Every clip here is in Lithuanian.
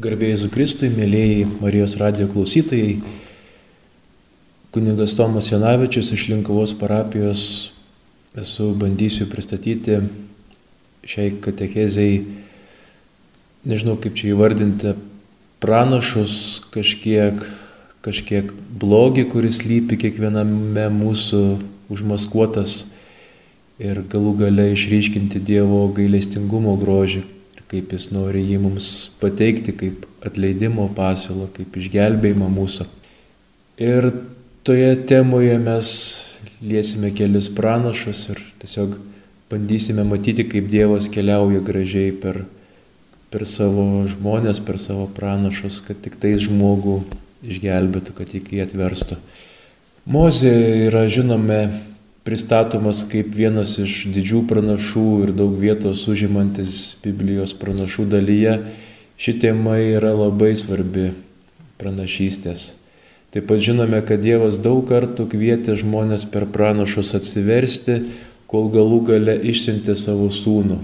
Garbėjai Zukristui, mėlyjei Marijos radijo klausytojai, kuningas Tomas Janavičius iš Linkavos parapijos. Esu bandysiu pristatyti šiai katechezijai, nežinau kaip čia įvardinti, pranašus kažkiek, kažkiek blogį, kuris lypi kiekviename mūsų užmaskuotas ir galų gale išryškinti Dievo gailestingumo grožį kaip jis nori jį mums pateikti kaip atleidimo pasiūlą, kaip išgelbėjimą mūsų. Ir toje temoje mes liesime kelius pranašus ir tiesiog bandysime matyti, kaip Dievas keliauja gražiai per, per savo žmonės, per savo pranašus, kad tik tais žmogų išgelbėtų, kad jį atverstų. Mozė yra žinome pristatomas kaip vienas iš didžių pranašų ir daug vietos užimantis Biblijos pranašų dalyje, ši tema yra labai svarbi pranašystės. Taip pat žinome, kad Dievas daug kartų kvietė žmonės per pranašus atsiversti, kol galų gale išsiuntė savo sūnų.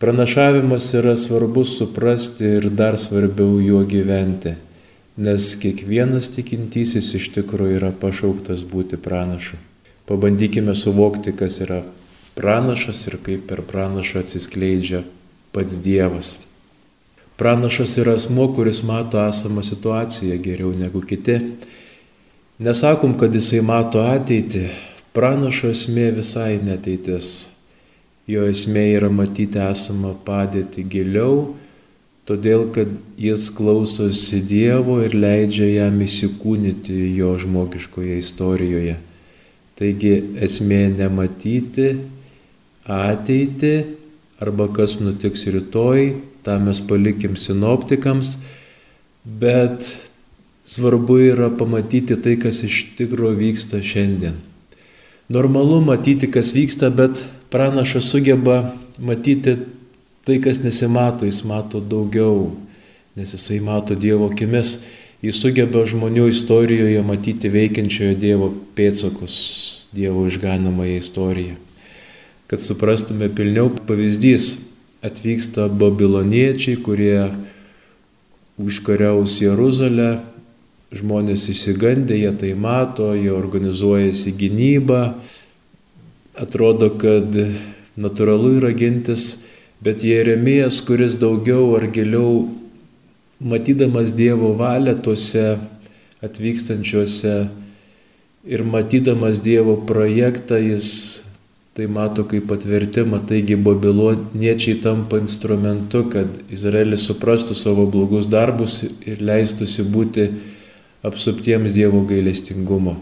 Pranašavimas yra svarbus suprasti ir dar svarbiau juo gyventi, nes kiekvienas tikintysis iš tikrųjų yra pašauktas būti pranašu. Pabandykime suvokti, kas yra pranašas ir kaip per pranašą atsiskleidžia pats Dievas. Pranašas yra asmo, kuris mato esamą situaciją geriau negu kiti. Nesakom, kad jisai mato ateitį. Pranašo esmė visai neteitis. Jo esmė yra matyti esamą padėtį giliau, todėl kad jis klausosi Dievo ir leidžia jam įsikūnyti jo žmogiškoje istorijoje. Taigi esmė nematyti ateitį arba kas nutiks rytoj, tą mes palikim sinoptikams, bet svarbu yra pamatyti tai, kas iš tikrųjų vyksta šiandien. Normalu matyti, kas vyksta, bet pranašas sugeba matyti tai, kas nesimato, jis mato daugiau, nes jisai mato Dievo akimis. Jis sugeba žmonių istorijoje matyti veikiančiojo Dievo pėtsakus, Dievo išganamąją istoriją. Kad suprastume pilniau pavyzdys, atvyksta babiloniečiai, kurie užkariaus Jeruzalę, žmonės įsigandė, jie tai mato, jie organizuojasi gynybą, atrodo, kad natūralu yra gintis, bet Jeremijas, kuris daugiau ar giliau matydamas Dievo valią tuose atvykstančiuose ir matydamas Dievo projektą, jis tai mato kaip atvertimą, taigi babiloniečiai tampa instrumentu, kad Izraelis suprastų savo blogus darbus ir leistųsi būti apsuptiems Dievo gailestingumo.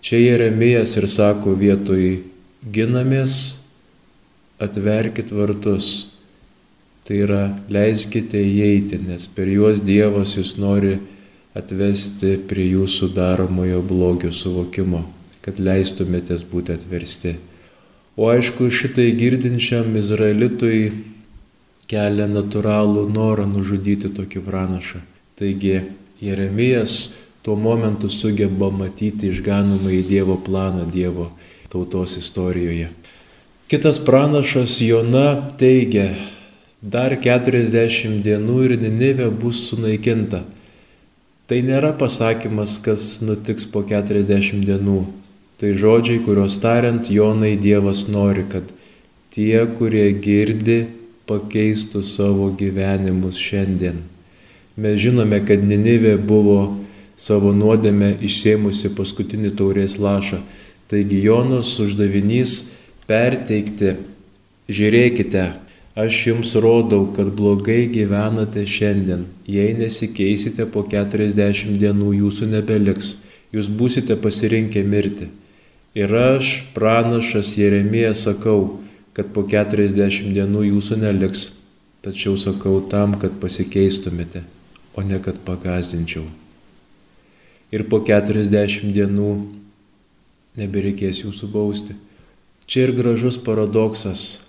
Čia Jeremijas ir sako vietoj ginamės, atverkit vartus Tai yra leiskite įeiti, nes per juos Dievas jūs nori atvesti prie jūsų daromojo blogio suvokimo, kad leistumėtės būti atversti. O aišku, šitai girdinčiam Izraelitui kelia natūralų norą nužudyti tokį pranašą. Taigi Jeremijas tuo momentu sugeba matyti išganomą į Dievo planą Dievo tautos istorijoje. Kitas pranašas Jona teigia, dar 40 dienų ir Ninivė bus sunaikinta. Tai nėra pasakymas, kas nutiks po 40 dienų. Tai žodžiai, kuriuos tariant, Jonai Dievas nori, kad tie, kurie girdi, pakeistų savo gyvenimus šiandien. Mes žinome, kad Ninivė buvo savo nuodėmę išsėmusi paskutinį taurės lašą. Taigi Jonos uždavinys perteikti, žiūrėkite, Aš jums rodau, kad blogai gyvenate šiandien. Jei nesikeisite, po 40 dienų jūsų nebeliks. Jūs būsite pasirinkę mirti. Ir aš, pranašas Jeremija, sakau, kad po 40 dienų jūsų neliks. Tačiau sakau tam, kad pasikeistumėte, o ne kad pagazdinčiau. Ir po 40 dienų nebereikės jūsų bausti. Čia ir gražus paradoksas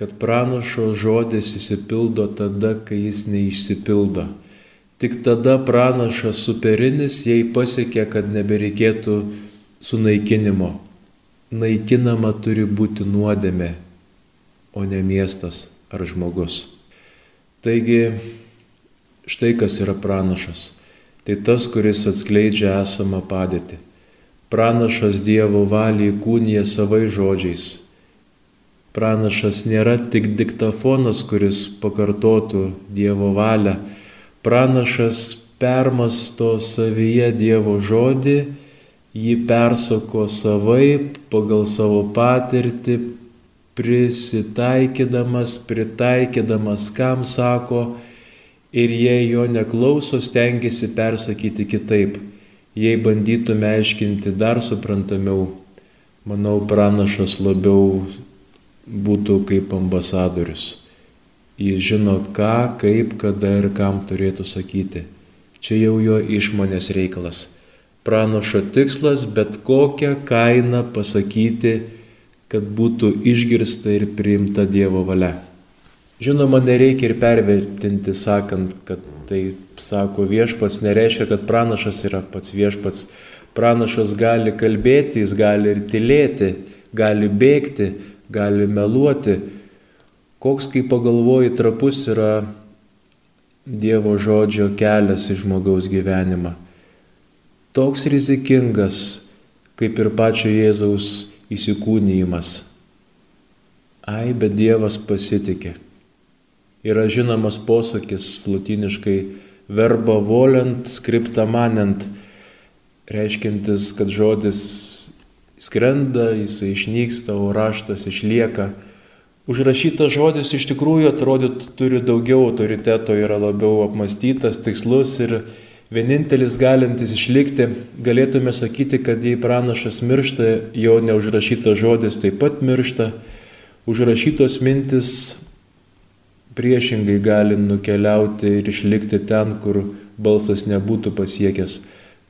kad pranašo žodis įsipildo tada, kai jis neišsipildo. Tik tada pranašas superinis, jei pasiekia, kad nebereikėtų sunaikinimo. Naikinama turi būti nuodėmė, o ne miestas ar žmogus. Taigi Štai kas yra pranašas. Tai tas, kuris atskleidžia esamą padėtį. Pranašas Dievo valį kūnija savai žodžiais. Pranašas nėra tik diktafonas, kuris pakartotų Dievo valią. Pranašas permasto savyje Dievo žodį, jį persako savaip pagal savo patirtį, prisitaikydamas, pritaikydamas, kam sako, ir jei jo neklauso, stengiasi persakyti kitaip. Jei bandytume aiškinti dar suprantamiau, manau, pranašas labiau būtų kaip ambasadorius. Jis žino, ką, kaip, kada ir kam turėtų sakyti. Čia jau jo išmonės reikalas. Pranašo tikslas bet kokią kainą pasakyti, kad būtų išgirsta ir priimta Dievo valia. Žinoma, nereikia ir pervertinti, sakant, kad tai sako viešpats, nereiškia, kad pranašas yra pats viešpats. Pranašas gali kalbėti, jis gali ir tylėti, gali bėgti, gali meluoti. Koks, kai pagalvoji, trapus yra Dievo žodžio kelias į žmogaus gyvenimą. Toks rizikingas, kaip ir pačio Jėzaus įsikūnyjimas. Ai, bet Dievas pasitikė. Yra žinomas posakis latiniškai verba volent, skripta manent, reiškintis, kad žodis skrenda, jisai išnyksta, o raštas išlieka. Užrašytas žodis iš tikrųjų atrodytų turi daugiau autoriteto, yra labiau apmastytas, tikslus ir vienintelis galintis išlikti, galėtume sakyti, kad jei pranašas miršta, jo neužrašytas žodis taip pat miršta, užrašytos mintis priešingai gali nukeliauti ir išlikti ten, kur balsas nebūtų pasiekęs.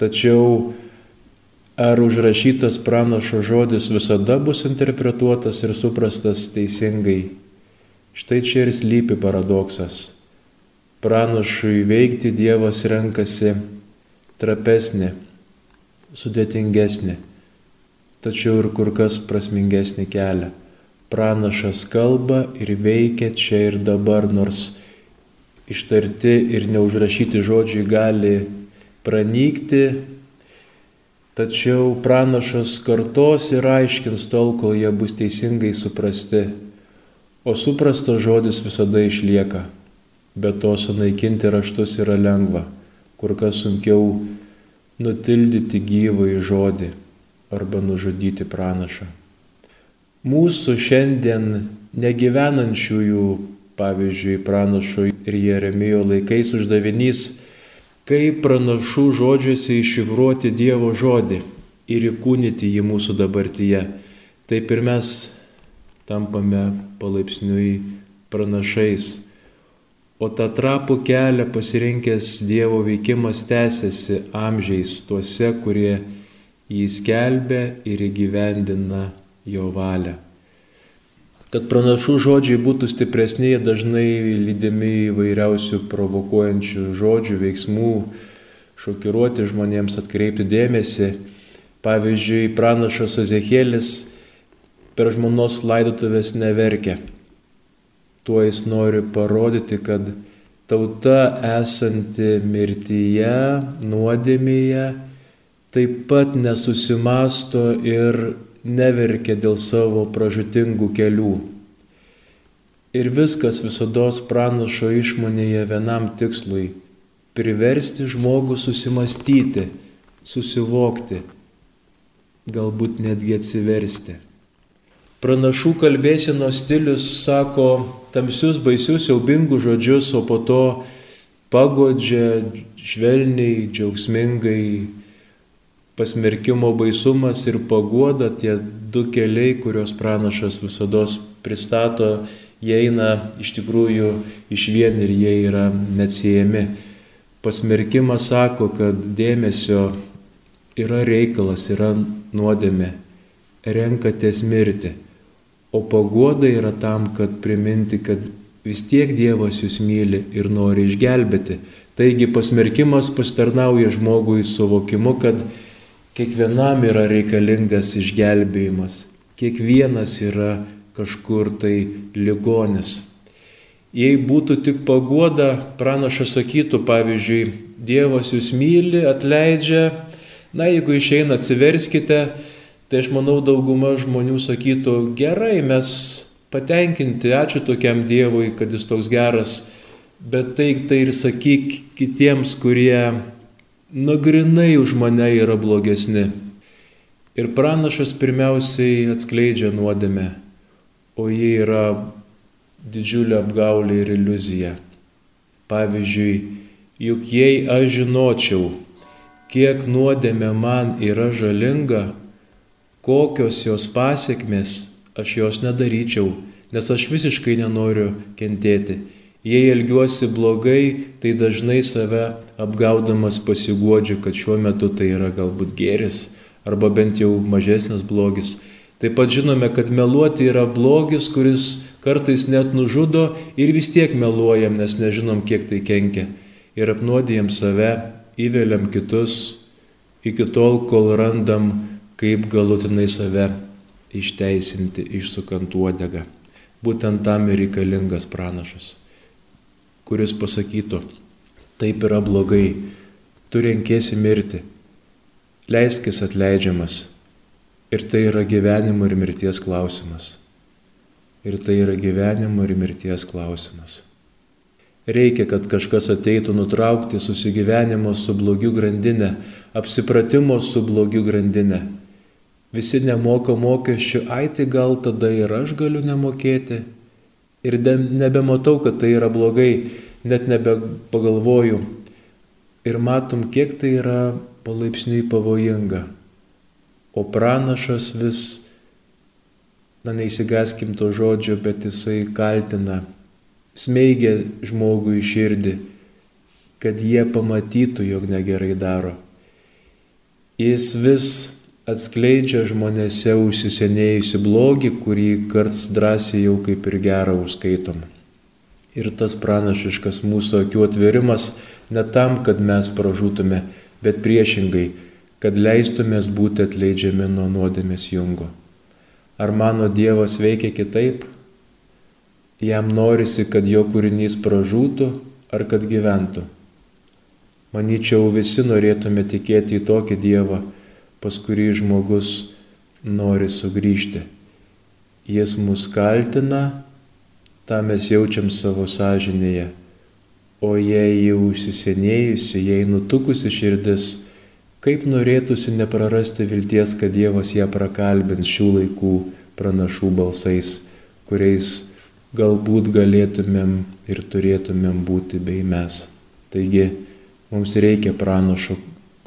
Tačiau ar užrašytas pranašo žodis visada bus interpretuotas ir suprastas teisingai? Štai čia ir slypi paradoksas pranašui veikti Dievas renkasi trapesnį, sudėtingesnį, tačiau ir kur kas prasmingesnį kelią. Pranašas kalba ir veikia čia ir dabar, nors ištarti ir neužrašyti žodžiai gali pranykti, tačiau pranašas kartos ir aiškins tol, kol jie bus teisingai suprasti, o suprastas žodis visada išlieka. Bet to sunaikinti raštus yra lengva, kur kas sunkiau nutildyti gyvąjį žodį arba nužudyti pranašą. Mūsų šiandien negyvenančiųjų, pavyzdžiui, pranašo ir Jeremijo laikais uždavinys, kaip pranašų žodžiuose iššifruoti Dievo žodį ir įkūnyti jį mūsų dabartyje. Taip ir mes tampame palaipsniui pranašais O tą trapų kelią pasirinkęs Dievo veikimas tęsiasi amžiais tuose, kurie jį skelbia ir įgyvendina jo valią. Kad pranašų žodžiai būtų stipresni, jie dažnai lydimi įvairiausių provokuojančių žodžių, veiksmų, šokiruoti žmonėms, atkreipti dėmesį. Pavyzdžiui, pranašas Ozekėlis per žmonos laidotuvės neverkia Tuo jis nori parodyti, kad tauta esanti mirtyje, nuodėmėje, taip pat nesusimasto ir neverkia dėl savo pražutingų kelių. Ir viskas visada pranašo išmonėje vienam tikslui - priversti žmogų susimastyti, susivokti, galbūt netgi atsiversti. Pranašų kalbėsienos stilius sako tamsius, baisius, siaubingus žodžius, o po to pagodžia švelniai, džiaugsmingai pasmerkimo baisumas ir pagoda, tie du keliai, kuriuos pranašas visada pristato, jie eina iš tikrųjų iš vien ir jie yra neatsiejami. Pasmerkimas sako, kad dėmesio yra reikalas, yra nuodėmė, renkatės mirti. O pagoda yra tam, kad priminti, kad vis tiek Dievas jūs myli ir nori išgelbėti. Taigi pasmerkimas pastarnauja žmogui suvokimu, kad kiekvienam yra reikalingas išgelbėjimas, kiekvienas yra kažkur tai ligonis. Jei būtų tik pagoda, pranašas sakytų, pavyzdžiui, Dievas jūs myli, atleidžia, na jeigu išeina atsiverskite, tai aš manau dauguma žmonių sakytų, gerai, mes patenkinti, ačiū tokiam Dievui, kad jis toks geras, bet tai tai ir sakyk kitiems, kurie nagrinai už mane yra blogesni. Ir pranašas pirmiausiai atskleidžia nuodėmę, o jie yra didžiulė apgaulė ir iliuzija. Pavyzdžiui, juk jei aš žinočiau, kiek nuodėmė man yra žalinga, kokios jos pasiekmes, aš jos nedaryčiau, nes aš visiškai nenoriu kentėti. Jei elgiuosi blogai, tai dažnai save apgaudamas pasiguodžiu, kad šiuo metu tai yra galbūt geris arba bent jau mažesnis blogis. Taip pat žinome, kad meluoti yra blogis, kuris kartais net nužudo ir vis tiek meluojam, nes nežinom, kiek tai kenkia. Ir apnuodijam save, įveliam kitus, iki tol, kol randam, kaip galutinai save išteisinti, išsukant uodegą. Būtent tam ir reikalingas pranašas, kuris pasakytų, taip yra blogai, tu renkėsi mirti, leiskis atleidžiamas, Ir tai yra gyvenimo ir mirties klausimas. Ir tai yra gyvenimo ir mirties klausimas. Reikia, kad kažkas ateitų nutraukti susigyvenimo su blogiu grandinė, apsipratimo su blogiu grandinė. Visi nemoka mokesčių, ai tai gal tada ir aš galiu nemokėti. Ir nebematau, kad tai yra blogai, net nebepagalvoju. Ir matom, kiek tai yra palaipsniui pavojinga o pranašas vis, na neįsigaskim to žodžio, bet jisai kaltina, smeigia žmogų į širdį, kad jie pamatytų, jog negerai daro. Jis vis atskleidžia žmonėse užsisenėjusi blogį, kurį karts drąsiai jau kaip ir gerą užskaitom. Ir tas pranašiškas mūsų akių atverimas ne tam, kad mes pražūtume, bet priešingai kad leistumės būti atleidžiami nuo nuodėmės jungo. Ar mano Dievas veikia kitaip? Jam norisi, kad jo kūrinys pražūtų ar kad gyventų. Manyčiau, visi norėtume tikėti į tokį Dievą, pas kurį žmogus nori sugrįžti. Jis mus kaltina, tą mes jaučiam savo sąžinėje, o jei jau užsisenėjusi, jei nutukusi širdis, Kaip norėtųsi neprarasti vilties, kad Dievas ją prakalbins šių laikų pranašų balsais, kuriais galbūt galėtumėm ir turėtumėm būti bei mes. Taigi mums reikia pranašo,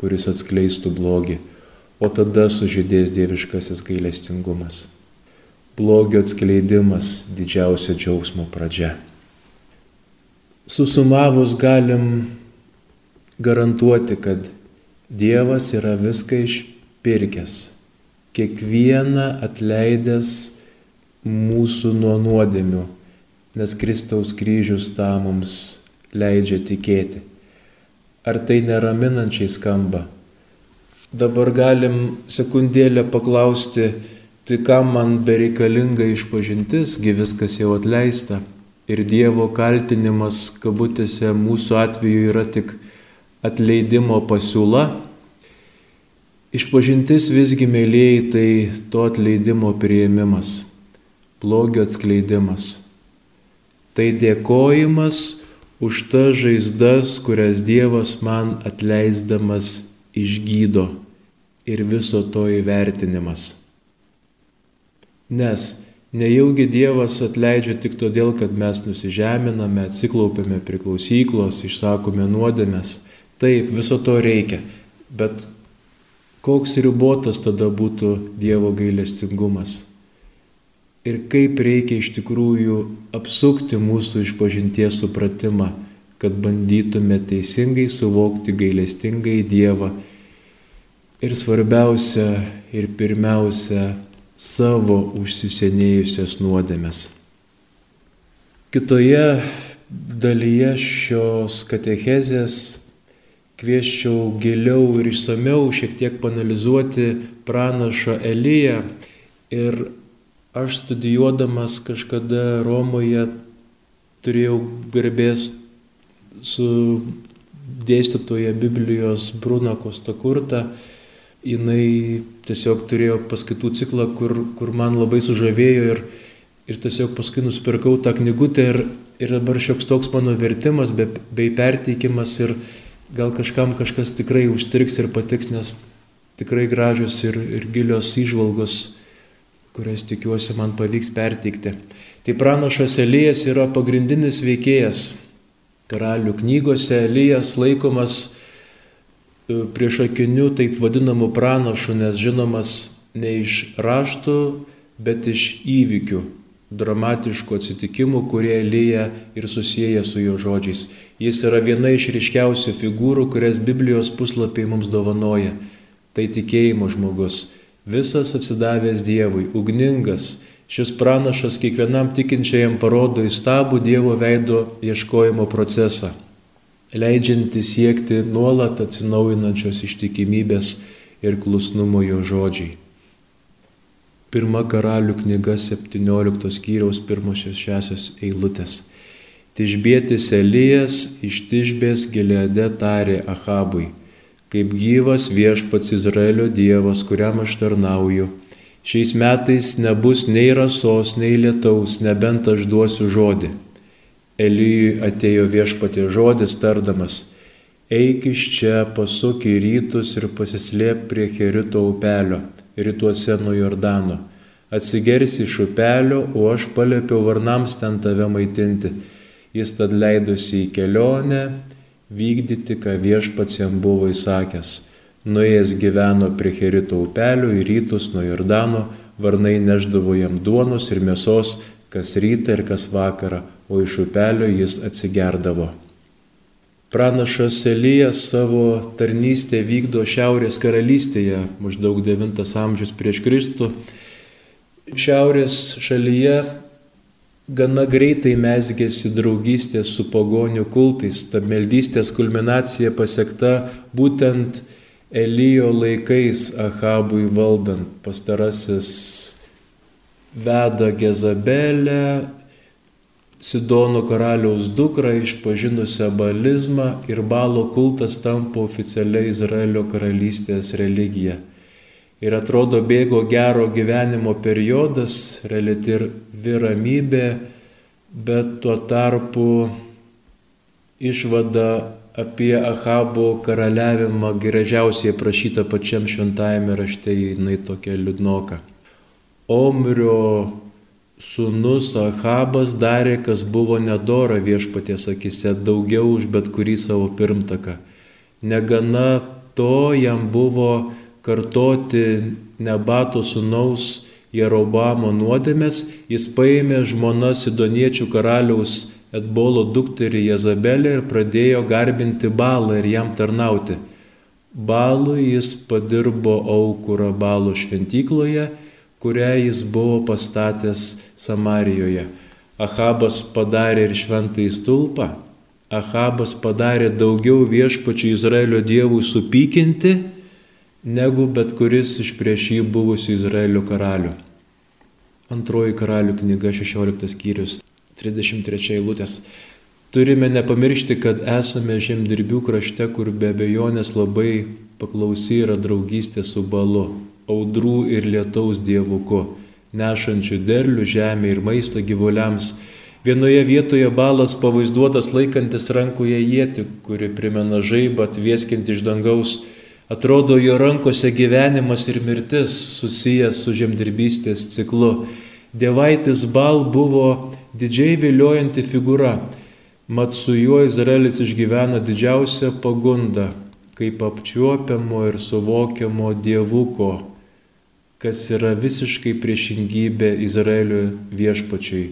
kuris atskleistų blogį, o tada sužydės dieviškasis gailestingumas. Blogio atskleidimas didžiausia džiaugsmo pradžia. Susumavus galim garantuoti, kad Dievas yra viską išpirkęs, kiekvieną atleidęs mūsų nuo nuodėmių, nes Kristaus kryžius tą mums leidžia tikėti. Ar tai neraminančiai skamba? Dabar galim sekundėlę paklausti, tai kam man bereikalinga išpažintis, gi viskas jau atleista. Ir Dievo kaltinimas, kabutėse, mūsų atveju yra tik atleidimo pasiūla. Išpažintis visgi, mėlyjei, tai to atleidimo prieimimas, blogio atskleidimas. Tai dėkojimas už tas žaizdas, kurias Dievas man atleisdamas išgydo ir viso to įvertinimas. Nes nejaugi Dievas atleidžia tik todėl, kad mes nusižeminame, atsiklaupiame prie klausyklos, išsakome nuodėmės Taip, viso to reikia, bet koks ribotas tada būtų Dievo gailestingumas. Ir kaip reikia iš tikrųjų apsukti mūsų išpažinties supratimą, kad bandytume teisingai suvokti gailestingai Dievą? Ir svarbiausia ir pirmiausia savo užsisenėjusias nuodėmes. Kitoje dalyje šios katechezės kvieščiau giliau ir išsameu šiek tiek panalizuoti pranašą Eliją. Ir aš studijuodamas kažkada Romoje turėjau garbės su dėstytoja Biblijos Bruna Kostakurta. Jinai tiesiog turėjo paskaitų ciklą, kur, kur man labai sužavėjo ir, ir tiesiog paskui nusipirkau tą knygutę ir, ir dabar šioks toks mano vertimas be, bei perteikimas ir gal kažkam kažkas tikrai užstriks ir patiks, nes tikrai gražios ir, ir gilios išvalgos, kurias tikiuosi man pavyks perteikti. Tai pranašas Elijas yra pagrindinis veikėjas. Karalių knygose Elijas laikomas prieš akinių taip vadinamų pranašų, nes žinomas ne iš raštų, bet iš įvykių, dramatiškų atsitikimų, kurie Elija ir susiję su jo žodžiais. Jis yra viena iš ryškiausių figūrų, kurias Biblijos puslapiai mums dovanoja. Tai tikėjimo žmogus, visas atsidavęs Dievui, ugningas, Šis pranašas kiekvienam tikinčiajam parodo įstabų Dievo veido ieškojimo procesą, leidžiantį siekti nuolat atsinaujinančios ištikimybės ir klusnumo jo žodžiai. Pirma karalių knyga 17 skyriaus pirmosios šešios eilutės. Tižbėtis Elijas iš Tižbės Gileade tarė Ahabui, kaip gyvas viešpats Izraelio Dievas, kuriam aš tarnauju Šiais metais nebus nei rasos, nei lietaus, nebent aš duosiu žodį. Elyjui atėjo viešpatė žodis tardamas, eik iš čia, pasuk į rytus ir pasislėp prie Herito upelio, rytuose nuo Jordano. Atsigersi iš upelio, o aš paliepiau varnams ten tave maitinti. Jis tad leidosi į kelionę, vykdyti, ką viešpats jam buvo įsakęs Nuėjęs gyveno prie Herito upelio į rytus nuo Jordano, varnai neždavo jam duonos ir mėsos, kas rytą ir kas vakarą, o iš upelio jis atsigerdavo. Pranašas Elijas savo tarnystę vykdo Šiaurės karalystėje, maždaug 9 amžius prieš Kristų. Šiaurės šalyje gana greitai mesgėsi draugystė su pagonių kultais, ta meldystės kulminacija pasiekta būtent Elijo laikais Ahabui valdant pastarasis veda Gezabelę, Sidono karaliaus dukrą išpažinusią balizmą ir balo kultas tampa oficialiai Izraelio karalystės religija. Ir atrodo bėgo gero gyvenimo periodas, relatyvi ramybė, bet tuo tarpu išvada apie Ahabo karaliavimą gražiausiai aprašyta pačiam šventajame rašte, jinai tokia liūdnoka. Omrio sūnus Ahabas darė, kas buvo nedora viešpaties akise, daugiau už bet kurį savo pirmtaką. Negana to jam buvo kartoti Nebato sūnaus Jerobamo nuodėmės, jis paėmė žmoną Sidoniečių karaliaus Edbolo dukterį Jezabelę ir pradėjo garbinti balą ir jam tarnauti. Balui jis padirbo aukurą balo šventykloje, kurią jis buvo pastatęs Samarijoje. Ahabas padarė ir šventąjį stulpą. Ahabas padarė daugiau viešpačių Izraelio dievų supykinti, negu bet kuris iš prieš jį buvusių Izraelio karalių. Antroji karalių knyga 16 skyrius. 33 eilutės. Turime nepamiršti, kad esame žemdirbių krašte, kur be abejonės labai paklausy yra draugystė su balu, audrų ir lietaus dievuku, nešančių derlių žemė ir maistą gyvuliams. Vienoje vietoje balas pavaizduotas laikantis rankoje jėti, kuri primena žaibą atvieskinti iš dangaus. Atrodo, jo rankose gyvenimas ir mirtis susijęs su žemdirbystės ciklu. Dievaitis bal buvo didžiai viliojanti figūra, mat su juo Izraelis išgyvena didžiausią pagundą, kaip apčiuopiamo ir suvokiamo dievuko, kas yra visiškai priešingybė Izraelio viešpačiui,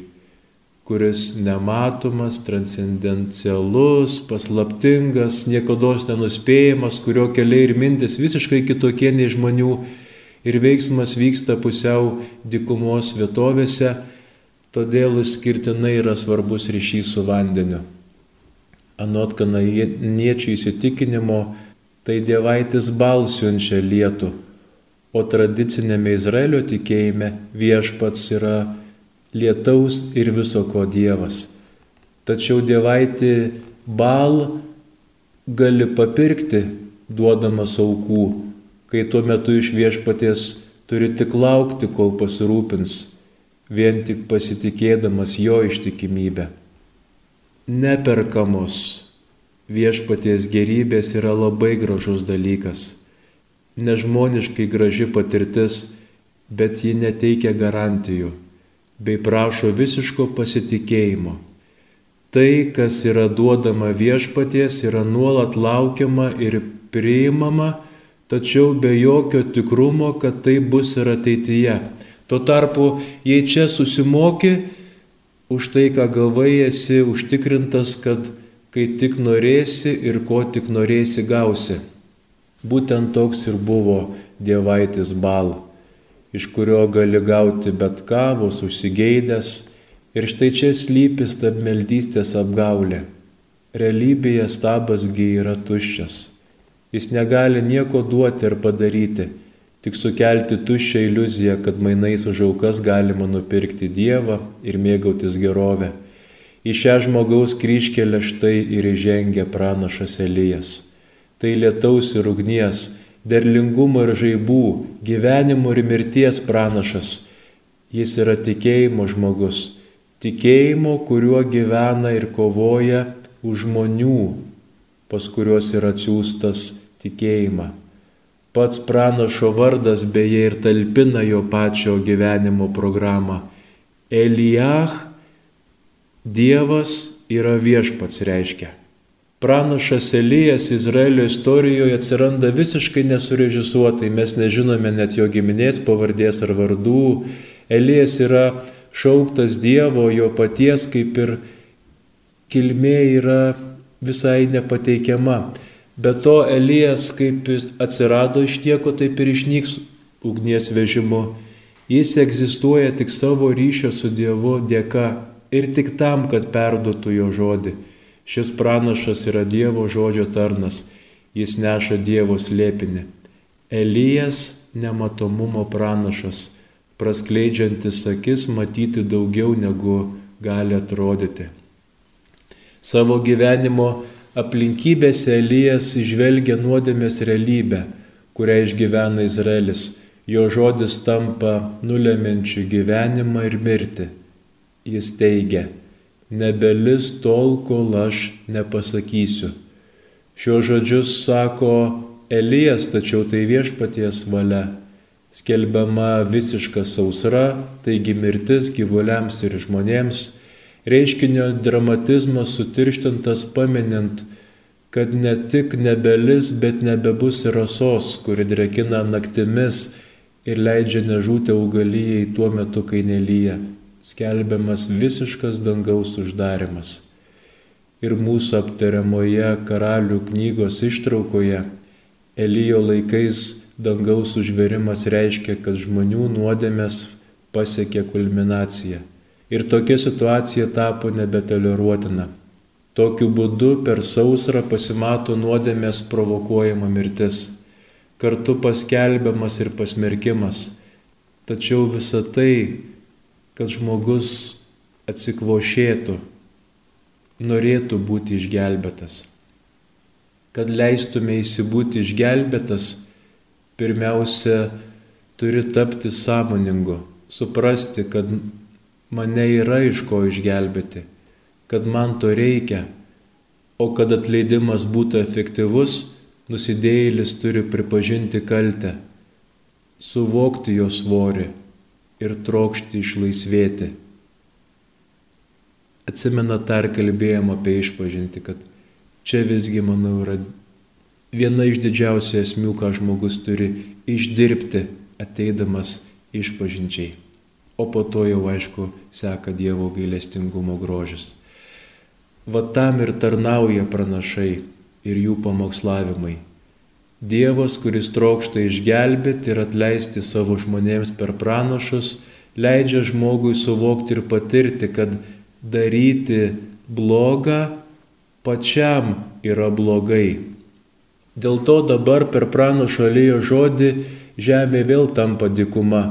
kuris nematomas, transcendencialus, paslaptingas, niekada nenuspėjamas, kurio keliai ir mintis visiškai kitokie nei žmonių ir veiksmas vyksta pusiau dikumos vietovėse Todėl išskirtinai yra svarbus ryšys su vandeniu. Anot kanajiečių įsitikinimo, tai dievaitis balsiunčia lietų, o tradicinėme Izraelio tikėjime viešpats yra lietaus ir viso ko dievas. tačiau dievaitį bal gali papirkti, duodamas aukų, kai tuo metu iš viešpaties turi tik laukti, kol pasirūpins, vien tik pasitikėdamas jo ištikimybę. Neperkamos viešpaties gerybės yra labai gražus dalykas. Nežmoniškai graži patirtis, bet ji neteikia garantijų bei prašo visiško pasitikėjimo. Tai, kas yra duodama viešpaties, yra nuolat laukiama ir priimama, tačiau be jokio tikrumo, kad tai bus ir ateityje. Tuo tarpu, jei čia susimoki, už tai, ką gavai, esi užtikrintas, kad kai tik norėsi ir ko tik norėsi gausi. Būtent toks ir buvo dievaitis bal, iš kurio gali gauti bet ką, vos užsigeidęs, ir štai čia slypi stabmeldystės apgaulė. Realybėje stabasgi yra tuščias. Jis negali nieko duoti ir padaryti, tik sukelti tuščią iliuziją, kad mainais už aukas galima nupirkti Dievą ir mėgautis gerovę. Į šią žmogaus kryškelę štai ir įžengia pranašas Elijas. Tai lietaus ir ugnies, derlingumo ir žaibų, gyvenimo ir mirties pranašas. Jis yra tikėjimo žmogus, tikėjimo, kuriuo gyvena ir kovoja už žmonių, pas kuriuos yra atsiųstas tikėjimą. Pats pranašo vardas beje ir talpina jo pačio gyvenimo programą. Elijah Dievas yra viešpats reiškia. Pranašas Elijas Izraelio istorijoje atsiranda visiškai nesurežisuotai, mes nežinome net jo giminės pavardės ar vardų. Elijas yra šauktas Dievo, jo paties kaip ir kilmė yra visai nepateikiama. Be to Elijas kaip atsirado iš nieko, taip ir išnyks ugnies vežimu. Jis egzistuoja tik savo ryšio su Dievu dėka ir tik tam, kad perduotų jo žodį. Šis pranašas yra Dievo žodžio tarnas, jis neša Dievo slėpinį. Elijas nematomumo pranašas, praskleidžiantis akis matyti daugiau negu gali atrodyti. Savo gyvenimo aplinkybėse Elijas išvelgia nuodėmės realybę, kurią išgyvena Izraelis. Jo žodis tampa nulemenčiu gyvenimą ir mirtį. Jis teigia, nebelis tol, kol aš nepasakysiu. Šiuo žodžius sako Elijas, tačiau tai viešpaties valia. Skelbiama visiška sausra, taigi mirtis gyvuliams ir žmonėms reiškinio dramatizmas sutirštintas paminint, kad ne tik nebelis, bet nebebus ir rasos, kuri drekina naktimis ir leidžia nežūti augalijai tuo metu, kai nelyja. Skelbiamas visiškas dangaus uždarimas. Ir mūsų aptariamoje karalių knygos ištraukoje Elijo laikais dangaus užverimas reiškia, kad žmonių nuodėmės pasiekė kulminaciją ir tokia situacija tapo nebetoleruotina. Tokiu būdu per sausrą pasimato nuodėmės provokuojama mirtis, kartu paskelbiamas ir pasmerkimas. Tačiau visa tai, kad žmogus atsikvošėtų, norėtų būti išgelbėtas. Kad leistume įsibūti išgelbėtas, pirmiausia, turi tapti sąmoningu, suprasti, kad mane yra iš ko išgelbėti, kad man to reikia, o kad atleidimas būtų efektyvus, nusidėjėlis turi pripažinti kaltę, suvokti jo svorį ir trokšti išlaisvėti. Atsimena tar kalbėjom apie išpažinti, kad čia visgi, manau, yra viena iš didžiausių esmių, ką žmogus turi išdirbti ateidamas išpažinčiai o po to jau aišku seka Dievo gailestingumo grožis. Va tam ir tarnauja pranašai ir jų pamokslavimai. Dievas, kuris trokšta išgelbėti ir atleisti savo žmonėms per pranašus, leidžia žmogui suvokti ir patirti, kad daryti blogą pačiam yra blogai. Dėl to dabar per pranašo lėjo žodį žemė vėl tampa dikuma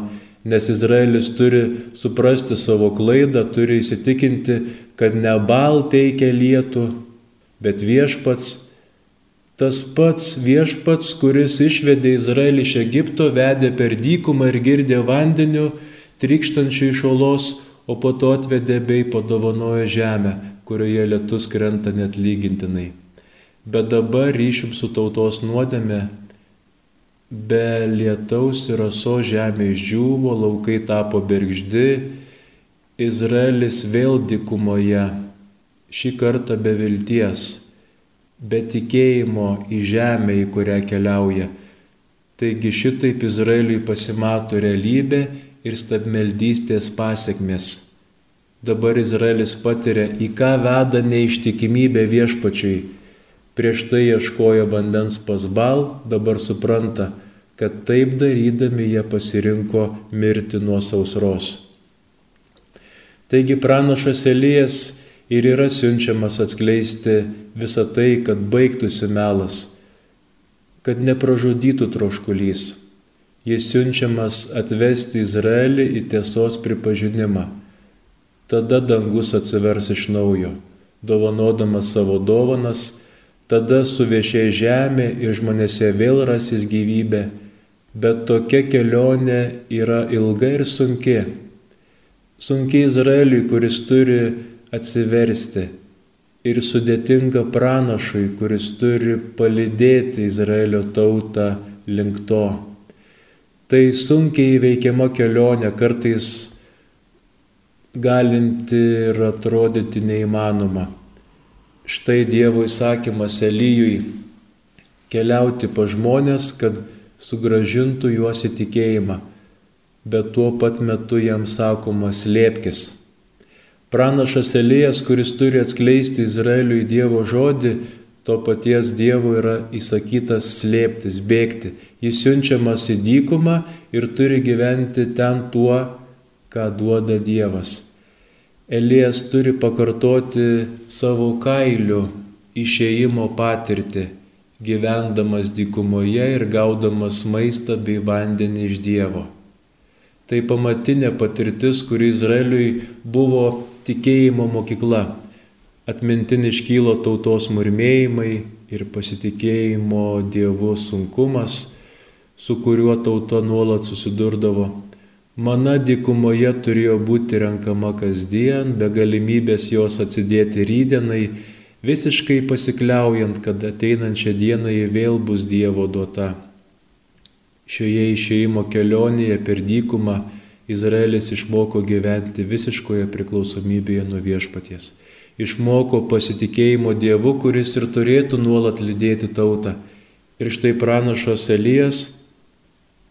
nes Izraelis turi suprasti savo klaidą, turi įsitikinti, kad ne bal teikia lietų, bet viešpats, tas pats viešpats, kuris išvedė Izraelį iš Egipto, vedė per dykumą ir girdė vandeniu, trykštančių iš olos, o po to atvedė bei padovanojo žemę, kurioje lietus krenta net lygintinai. Bet dabar ryšim su tautos nuodėme, be lietaus ir aso žemė išdžiūvo, laukai tapo bergždi, Izraelis vėl dikumoje, šį kartą be vilties, be tikėjimo į žemę, į kurią keliauja. Taigi šitaip Izraeliui pasimato realybė ir stabmeldystės pasiekmes. Dabar Izraelis patiria, į ką veda neištikimybė viešpačiui. Prieš tai ieškojo vandens pas bal, dabar supranta, kad taip darydami jie pasirinko mirti nuo sausros. Taigi pranašas Elijas ir yra siunčiamas atskleisti visą tai, kad baigtųsi melas, kad nepražudytų troškulys Jis siunčiamas atvesti Izraelį į tiesos pripažinimą. Tada dangus atsivers iš naujo, dovanodamas savo dovanas, tada suviešė žemė ir žmonėse vėl rasis gyvybė, bet tokia kelionė yra ilga ir sunki. Sunki Izraeliui, kuris turi atsiversti ir sudėtinga pranašui, kuris turi palidėti Izraelio tautą link to. Tai sunkiai įveikiama kelionė, kartais galinti ir atrodyti neįmanoma. Štai Dievo įsakymas Elyjui keliauti pa žmonės, kad sugražintų juos į tikėjimą, bet tuo pat metu jam sakoma slėpkis. Pranašas Elijas, kuris turi atskleisti Izraeliui Dievo žodį, to paties Dievo yra įsakytas slėptis, bėgti. Jis siunčiamas į dykumą ir turi gyventi ten tuo, ką duoda Dievas. Elijas turi pakartoti savo kailių išėjimo patirtį, gyvendamas dykumoje ir gaudamas maistą bei vandenį iš Dievo. Tai pamatinė patirtis, kuri Izraeliui buvo tikėjimo mokykla atmintin iškylo tautos murmėjimai ir pasitikėjimo Dievu sunkumas, su kuriuo tauta nuolat susidurdavo. Mana dykumoje turėjo būti renkama kasdien, be galimybės jos atsidėti rydienai, visiškai pasikliaujant, kad ateinančią dieną ji vėl bus Dievo duota. Šioje išėjimo kelionėje per dykumą Izraelis išmoko gyventi visiškoje priklausomybėje nuo viešpaties išmoko pasitikėjimo Dievu, kuris ir turėtų nuolat lydėti tautą. Ir štai pranašas Elijas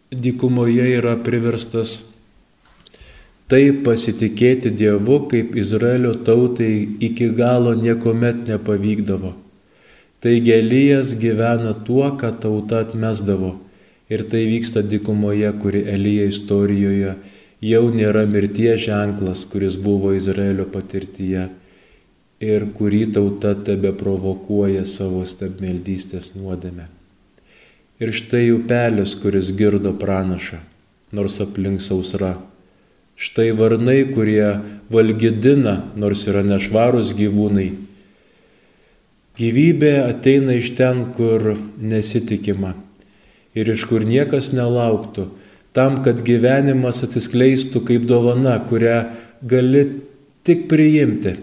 dykumoje yra priverstas taip pasitikėti Dievu, kaip Izraelio tautai iki galo niekuomet nepavykdavo. Taigi Elijas gyvena tuo, ką tauta atmesdavo. Ir tai vyksta dykumoje, kuri Elija istorijoje jau nėra mirties ženklas, kuris buvo Izraelio patirtyje ir kurį tauta tebe provokuoja savo stabmeldystės nuodėme. Ir štai upelis, kuris girdo pranašą, nors aplink sausra. Štai varnai, kurie valgydina, nors yra nešvarūs gyvūnai. Gyvybė ateina iš ten, kur nesitikima ir iš kur niekas nelauktų, tam, kad gyvenimas atsiskleistų kaip dovana, kurią gali tik priimti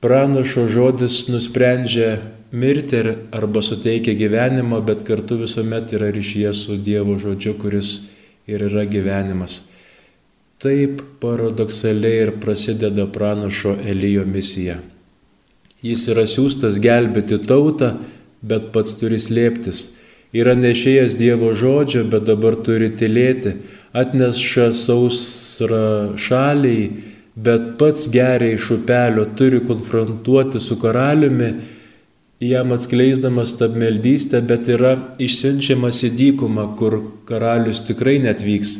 Pranašo žodis nusprendžia mirti arba suteikia gyvenimą, bet kartu visuomet yra ryšyje su Dievo žodžiu, kuris ir yra gyvenimas. Taip paradoksaliai ir prasideda pranašo Elijo misija. Jis yra siūstas gelbėti tautą, bet pats turi slėptis. Yra nešėjęs Dievo žodžio, bet dabar turi tylėti. Atneša sausrą šaliai, bet pats geria iš upelio, turi konfrontuoti su karaliumi, jam atskleisdamas stabmeldystę, bet yra išsiunčiamas į dykumą, kur karalius tikrai netvyks.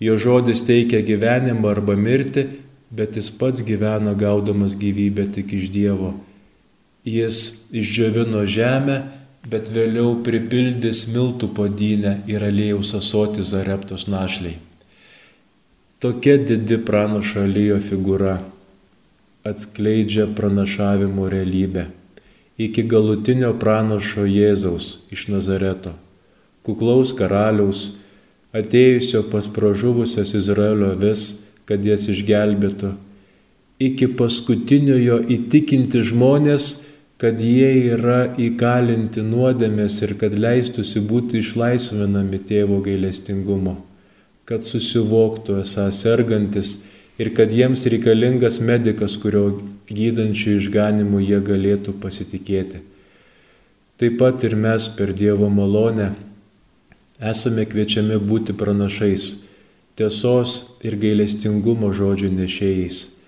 Jo žodis teikia gyvenimą arba mirtį, bet jis pats gyvena gaudamas gyvybę tik iš Dievo. Jis išdžiovino žemę, bet vėliau pripildys miltų podynę ir aliejaus asoti zareptos našliai. Tokia didi pranašo Lyjo figūra. atskleidžia pranašavimo realybę. Iki galutinio pranašo Jėzaus iš Nazareto, kuklaus karaliaus, atėjusio pas pražuvusias Izraelio vis, kad jas išgelbėtų, iki paskutiniojo įtikinti žmonės, kad jie yra įkalinti nuodėmės ir kad leistusi būti išlaisvinami tėvo gailestingumo, kad susivoktų esą sergantis ir kad jiems reikalingas medikas, kurio gydančių išganimu jie galėtų pasitikėti. Taip pat ir mes per Dievo malonę esame kviečiami būti pranašais, tiesos ir gailestingumo žodžių nešėjais.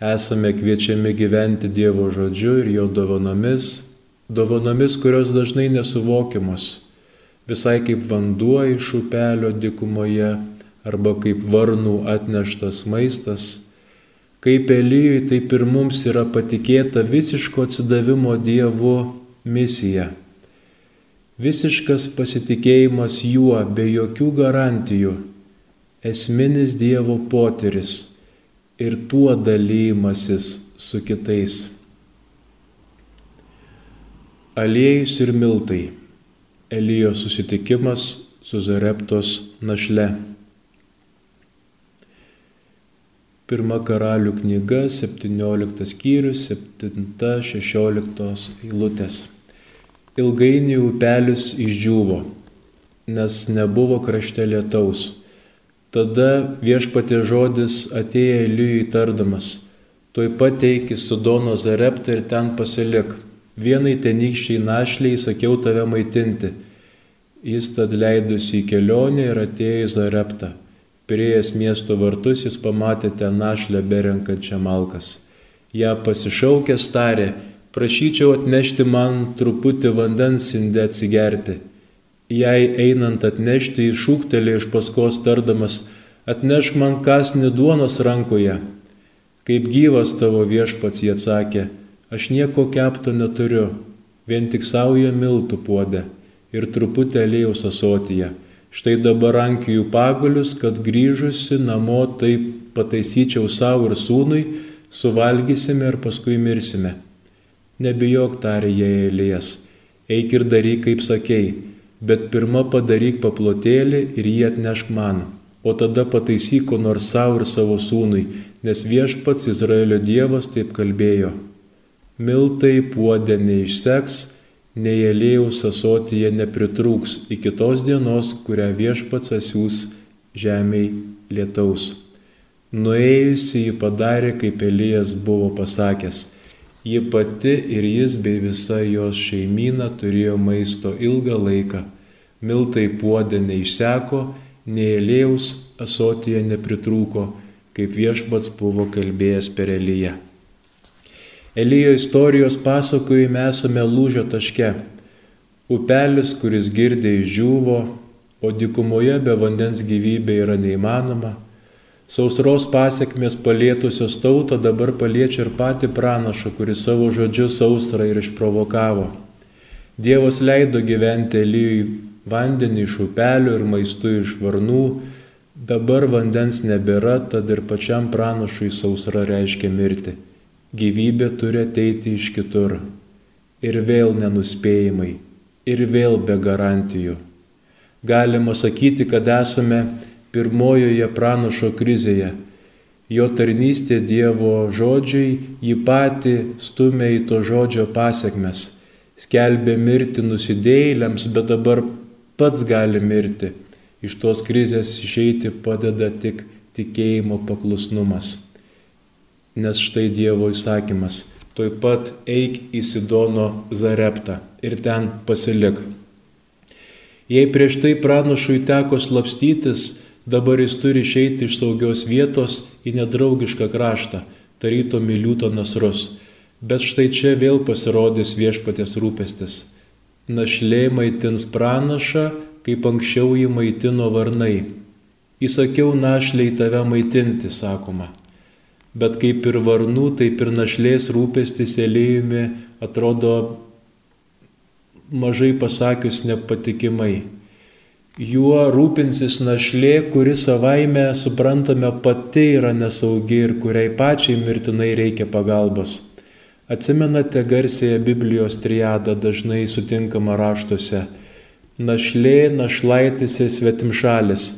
Esame kviečiami gyventi Dievo žodžiu ir jo dovanomis, dovanomis, kurios dažnai nesuvokiamos, visai kaip vanduo iš upelio dikumoje arba kaip varnų atneštas maistas, kaip Elyjui, taip ir mums yra patikėta visiško atsidavimo Dievu misija. Visiškas pasitikėjimas juo be jokių garantijų, esminis Dievo potyris ir tuo dalymasis su kitais. Aliejus ir miltai. Elijo susitikimas su Zareptos našle. Pirma karalių knyga, 17 skyrius, 7-16 eilutės. Ilgainiui upelis išdžiūvo, nes nebuvo krašte lietaus. Tada viešpatė žodis atėjo Elijui tardamas, tuoj pat eiki Sudono zareptą ir ten pasilik. Vienai tenykščiai našliai sakiau tave maitinti. Jis tad leidusi į kelionę ir atėjo į zareptą. Prieėjęs miesto vartus jis pamatė ten našlę berenkančią malkas. Ja pasišaukęs tarė, prašyčiau atnešti man truputį vandens indė atsigerti. Jei einant atnešti iššūktelė iš paskos tardamas, atnešk man kasnį duonos rankoje. Kaip gyvas tavo viešpats jie atsakė, aš nieko kepto neturiu, vien tik saują miltų puodę ir truputį aliejaus asotyje Štai dabar rankijų pagalius, kad grįžusi namo taip pataisyčiau savo ir sūnui, suvalgysime ir paskui mirsime. Nebijok, tarė jie eilės, eik ir daryk, kaip sakei, bet pirmą padaryk paplotėlį ir jį atnešk man, o tada pataisyk ko nors savo ir savo sūnui, nes viešpats Izraelio Dievas taip kalbėjo. Miltai puodė neišseks, nei aliejaus asotyje nepritrūks iki tos dienos, kurią viešpats asiūs žemiai lietaus. Nuėjusi jį padarė, kaip Elijas buvo pasakęs. Ji pati ir jis bei visa jos šeimyna turėjo maisto ilgą laiką. Miltai puodė neišseko, nei Elėjaus asotyje nepritrūko, kaip viešpats buvo kalbėjęs per Eliją. Elijo istorijos pasakojime esame lūžio taške. Upelis, kuris girdė išdžiūvo, o dikumoje be vandens gyvybė yra neįmanoma. Sausros pasiekmes palietusios tautą dabar paliečia ir pati pranašą, kuris savo žodžiu sausrą ir išprovokavo. Dievas leido gyventi Elijui vandenį iš upelio ir maistu iš varnų, dabar vandens nebėra, tad ir pačiam pranašui sausra reiškia mirti gyvybė turi ateiti iš kitur. Ir vėl nenuspėjimai, ir vėl be garantijų. Galima sakyti, kad esame pirmojoje pranašo krizėje. Jo tarnystė Dievo žodžiai jį patį stumia į to žodžio pasiekmes. Skelbė mirti nusidėjėliams, bet dabar pats gali mirti. Iš tos krizės išeiti padeda tik tikėjimo paklusnumas nes štai Dievo įsakymas, tuoj pat eik į Sidono Zareptą ir ten pasilik. Jei prieš tai pranašui teko slapstytis, dabar jis turi išeiti iš saugios vietos į nedraugišką kraštą, taryto miliūto nasrus. Bet štai čia vėl pasirodys viešpatės rūpestis. Našlė maitins pranašą, kaip anksčiau jį maitino varnai. Įsakiau našliai tave maitinti, sakoma bet kaip ir varnų, taip ir našlės rūpestis elėjumi atrodo mažai pasakius nepatikimai. Juo rūpinsis našlė, kuri savaime, suprantame, pati yra nesaugi ir kuriai pačiai mirtinai reikia pagalbos. Atsimenate garsėje Biblijos triadą dažnai sutinkama raštuose. Našlė, našlaitis ir svetimšalis.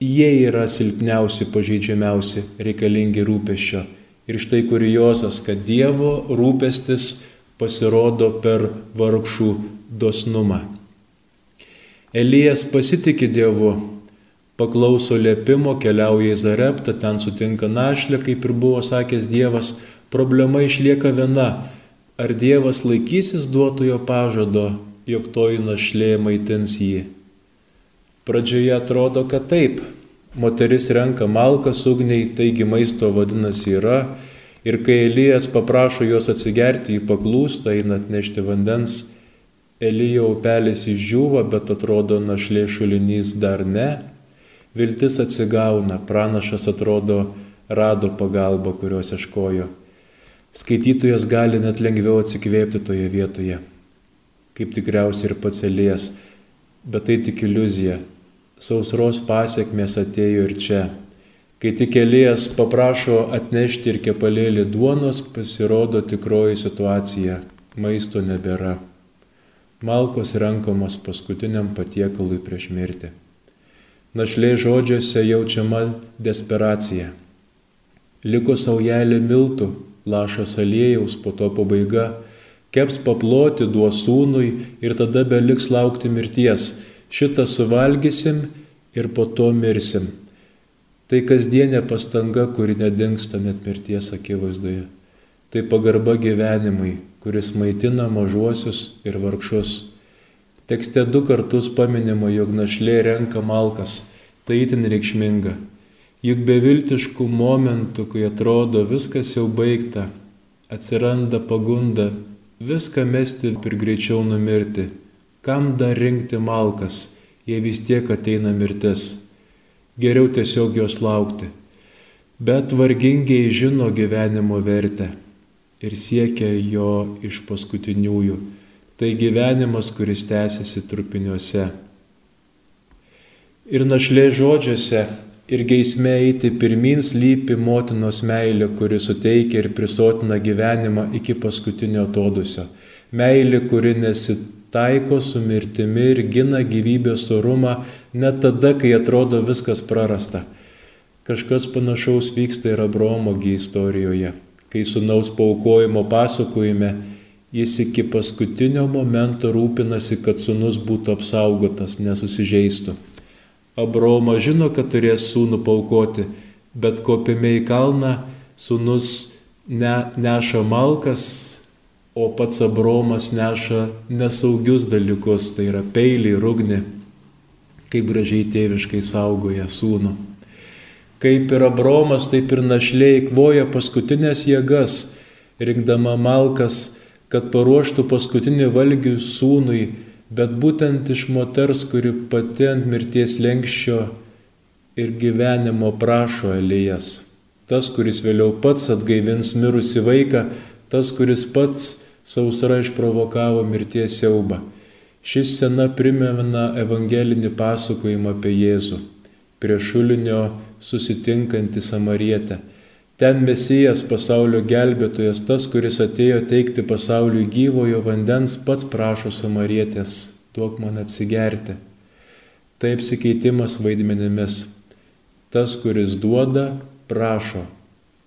Jie yra silpniausi, pažeidžiamiausi, reikalingi rūpeščio. Ir štai kuriozas, kad Dievo rūpestis pasirodo per vargšų dosnumą. Elijas pasitikė Dievu, paklauso liepimo, keliauja į Zareptą, ten sutinka našlę, kaip ir buvo sakęs Dievas, problema išlieka viena. Ar Dievas laikysis duotojo pažado, jog toji našlė maitins jį? Pradžioje atrodo, kad taip, moteris renka malkas ugniai, taigi maisto vadinasi yra. Ir kai Elijas paprašo jos atsigerti, jį paklūsta, eina atnešti vandens. Elijo upelis išdžiūva, bet atrodo našlė šulinys dar ne. Viltis atsigauna, pranašas atrodo rado pagalbą, kurios ieškojo. Skaitytojas gali net lengviau atsikvėpti toje vietoje, kaip tikriausiai ir pats Elijas, bet tai tik iliuzija sausros pasiekmes atėjo ir čia. Kai tik Elijas paprašo atnešti ir kepalėlį duonos, pasirodo tikroji situacija - maisto nebėra. Malkos renkamos paskutiniam patiekalui prieš mirtį. Našliai žodžiuose jaučiama desperacija. Liko saujelė miltų, lašas aliejaus, po to pabaiga, keps paploti duos sūnui ir tada beliks laukti mirties šitą suvalgysim ir po to mirsim. Tai kasdienė pastanga, kuri nedingsta net mirties akivaizdoje. Tai pagarba gyvenimui, kuris maitina mažuosius ir vargšus. Tekste du kartus paminima, jog našlė renka malkas. Tai itin reikšminga. Juk beviltiškų momentų, kai atrodo viskas jau baigta, atsiranda pagunda viską mesti ir greičiau numirti Kam dar rinkti malkas, jei vis tiek ateina mirtis? Geriau tiesiog jos laukti. Bet vargingiai žino gyvenimo vertę ir siekia jo iš paskutiniųjų. Tai gyvenimas, kuris tęsiasi trupiniuose. Ir našlė žodžiuose ir geisme eiti pirmin slypi motinos meilė, kuri suteikia ir prisotina gyvenimą iki paskutinio atodusio. Meilė, kuri nesit taiko su mirtimi ir gina gyvybės orumą net tada, kai atrodo viskas prarasta. Kažkas panašaus vyksta ir Abromogi istorijoje, kai sunaus paukojimo pasakojime jis iki paskutinio momento rūpinasi, kad sunus būtų apsaugotas, nesusižeistų. Abromas žino, kad turės sūnų paukoti, bet kopime į kalną sunus ne, neša malkas o pats Abromas neša nesaugius dalykus, tai yra peilį, rugnį, kaip gražiai tėviškai saugoja sūnų. Kaip ir Abromas, taip ir našlė įkvoja paskutinės jėgas, rinkdama malkas, kad paruoštų paskutinį valgių sūnui, bet būtent iš moters, kuri pati ant mirties lenkščio ir gyvenimo prašo Elijas. Tas, kuris vėliau pats atgaivins mirusi vaiką, tas, kuris pats sausra išprovokavo mirties siaubą. Ši scena primena evangelinį pasakojimą apie Jėzų, prie šulinio susitinkantį Samarietę. Ten Mesijas pasaulio gelbėtojas, tas, kuris atėjo teikti pasauliui gyvojo vandens, pats prašo Samarietės, duok man atsigerti. Taip sikeitimas vaidmenimis. Tas, kuris duoda, prašo,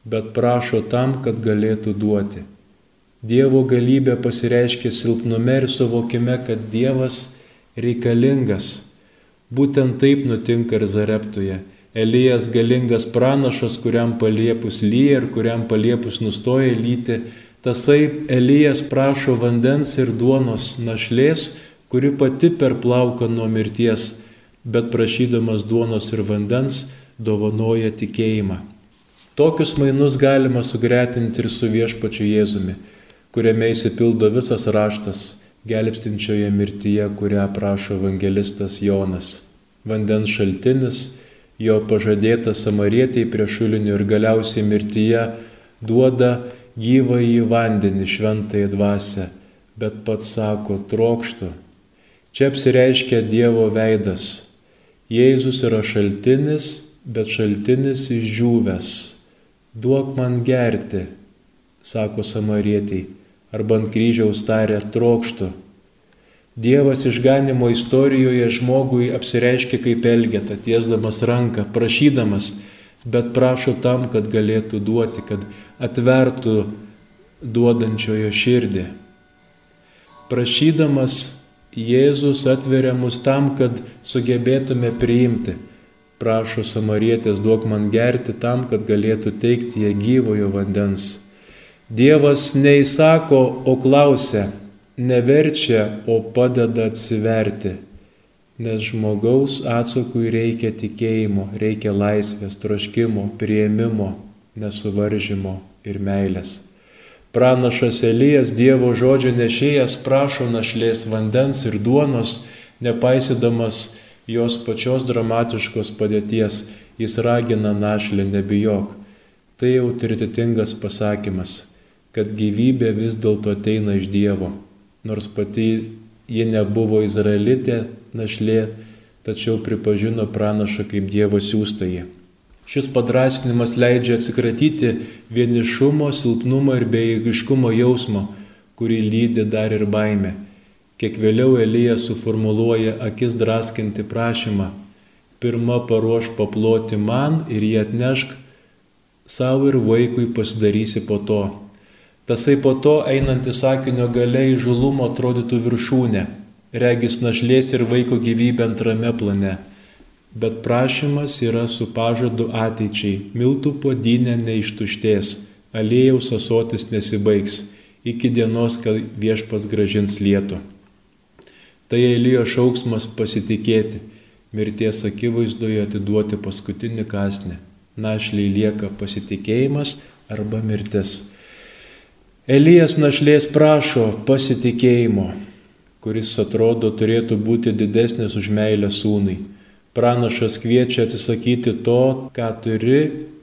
bet prašo tam, kad galėtų duoti. Dievo galybė pasireiškia silpnume ir suvokime, kad Dievas reikalingas. Būtent taip nutinka ir Zareptoje. Elijas galingas pranašas, kuriam paliepus lyja ir kuriam paliepus nustoja lyti, tasai Elijas prašo vandens ir duonos našlės, kuri pati per plauką nuo mirties, bet prašydamas duonos ir vandens dovanoja tikėjimą. Tokius mainus galima sugretinti ir su viešpačiu Jėzumi kuriame įsipildo visas raštas gelbstinčioje mirtyje, kurią aprašo evangelistas Jonas. Vandens šaltinis, jo pažadėta samarietiai prie šulinio ir galiausiai mirtyje duoda gyvą į vandenį šventąją dvasę, bet pats sako trokštų. Čia apsireiškia Dievo veidas, Jėzus yra šaltinis, bet šaltinis išdžiūvęs. Duok man gerti, sako samarietiai, arba ant kryžiaus tarė trokštų. Dievas išganimo istorijoje žmogui apsireiškia kaip elgeta, tiesdamas ranką, prašydamas, bet prašo tam, kad galėtų duoti, kad atvertų duodančiojo širdį. Prašydamas Jėzus atveria mus tam, kad sugebėtume priimti. Prašo samarietės, duok man gerti tam, kad galėtų teikti jie gyvojo vandens. Dievas neįsako, o klausia, neverčia, o padeda atsiverti. Nes žmogaus atsakui reikia tikėjimo, reikia laisvės, troškimo, prieimimo, nesuvaržymo ir meilės. Pranašas Elijas Dievo žodžio nešėjas prašo našlės vandens ir duonos, nepaisydamas jos pačios dramatiškos padėties, jis ragina našlę nebijok. Tai autoritetingas pasakymas, kad gyvybė vis dėlto ateina iš Dievo. Nors pati ji nebuvo izraelitė našlė, tačiau pripažino pranašą kaip Dievo siūstąjį. Šis padrasinimas leidžia atsikratyti vienišumo, silpnumo ir bejėgiškumo jausmo, kurį lydi dar ir baime. Kiek vėliau Elijas suformuluoja akis draskinti prašymą. Pirma paruoš paploti man ir jį atnešk savo ir vaikui pasidarysi po to. Tasai po to einanti sakinio gale į žulumo atrodytų viršūnė, regis našlės ir vaiko gyvybė antrame plane bet prašymas yra su pažadu ateičiai. Miltų podinė neištuštės, aliejaus asotis nesibaigs iki dienos, kai viešpas gražins lietų. Tai eilijo šauksmas pasitikėti, mirties akivaizdoje atiduoti paskutinį kasnį. Našliai lieka pasitikėjimas arba mirtis. Elijas našlės prašo pasitikėjimo, kuris atrodo turėtų būti didesnis už meilę sūnui pranašas kviečia atsisakyti to, ką turi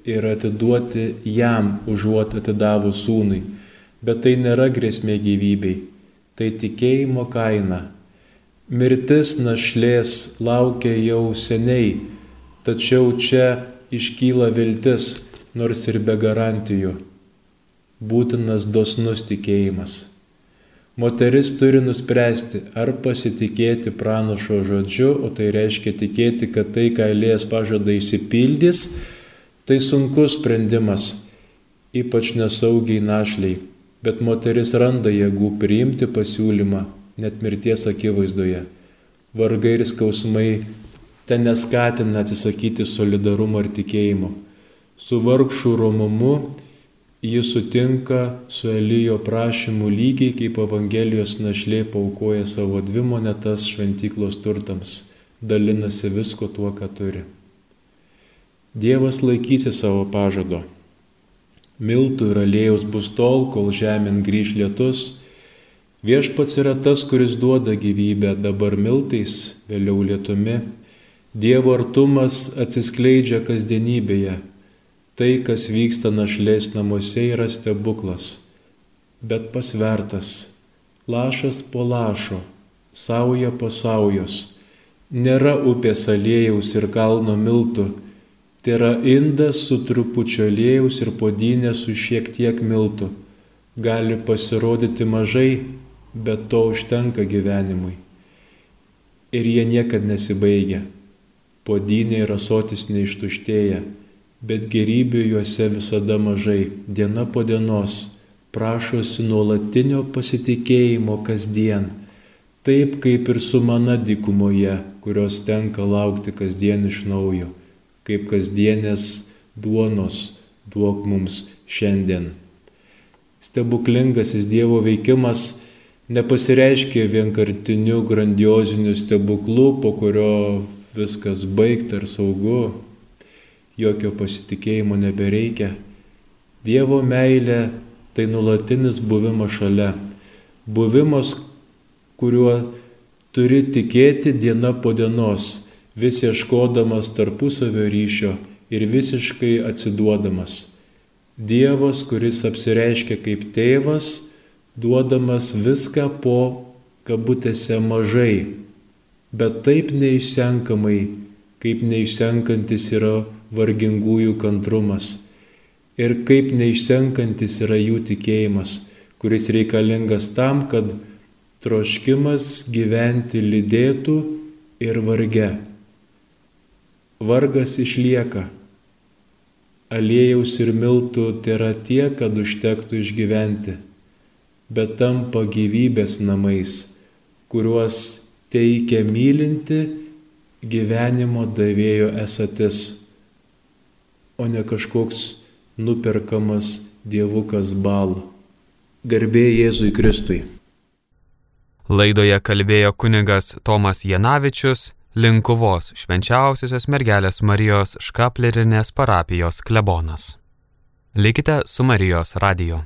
ir atiduoti jam, užuot atidavus sūnui. Bet tai nėra grėsmė gyvybei, tai tikėjimo kaina. Mirtis našlės laukia jau seniai, tačiau čia iškyla viltis, nors ir be garantijų. Būtinas dosnus tikėjimas. Moteris turi nuspręsti, ar pasitikėti pranašo žodžiu, o tai reiškia tikėti, kad tai, ką Elijas pažada įsipildys, tai sunkus sprendimas, ypač nesaugiai našliai, bet moteris randa jėgų priimti pasiūlymą net mirties akivaizdoje. Vargai ir skausmai ten neskatina atsisakyti solidarumo ir tikėjimo. Su vargšų romumu jis sutinka su Elijo prašymu lygiai kaip Evangelijos našlė paukoja savo dvi monetas šventyklos turtams, dalinasi visko tuo, ką turi. Dievas laikysi savo pažado. Miltų ir aliejus bus tol, kol žemėn grįž lietus. Viešpats yra tas, kuris duoda gyvybę dabar miltais, vėliau lietumi. Dievo artumas atsiskleidžia kasdienybėje Tai, kas vyksta našlės namuose, yra stebuklas, bet pasvertas, lašas po lašo, sauja po saujos. Nėra upės aliejaus ir kalno miltų, tai yra indas su trupučiu aliejaus ir podinė su šiek tiek miltų. Gali pasirodyti mažai, bet to užtenka gyvenimui. Ir jie niekad nesibaigia. Podinė ir asotis neištuštėja bet gerybių juose visada mažai, diena po dienos, prašosi nuolatinio pasitikėjimo kasdien, taip kaip ir su mana dykumoje, kurios tenka laukti kasdien iš naujo, kaip kasdienės duonos duok mums šiandien. Stebuklingasis Dievo veikimas nepasireiškia vienkartiniu grandioziniu stebuklu, po kurio viskas baigta ir saugu, jokio pasitikėjimo nebereikia. Dievo meilė tai nulatinis buvimas šalia. Buvimas, kuriuo turi tikėti diena po dienos, vis ieškodamas tarpusavio ryšio ir visiškai atsiduodamas. Dievas, kuris apsireiškia kaip tėvas, duodamas viską po kabutėse mažai, bet taip neišsenkamai kaip neišsenkantis yra vargingųjų kantrumas ir kaip neišsenkantis yra jų tikėjimas, kuris reikalingas tam, kad troškimas gyventi lydėtų ir varge. Vargas išlieka. Aliejaus ir miltų tai yra tie, kad užtektų išgyventi, bet tampa gyvybės namais, kuriuos teikia mylinti gyvenimo davėjo esatis, o ne kažkoks nuperkamas dievukas bal. Garbė Jėzui Kristui. Laidoje kalbėjo kunigas Tomas Janavičius, Linkuvos švenčiausiosios mergelės Marijos škaplerinės parapijos klebonas. Likite su Marijos radiju.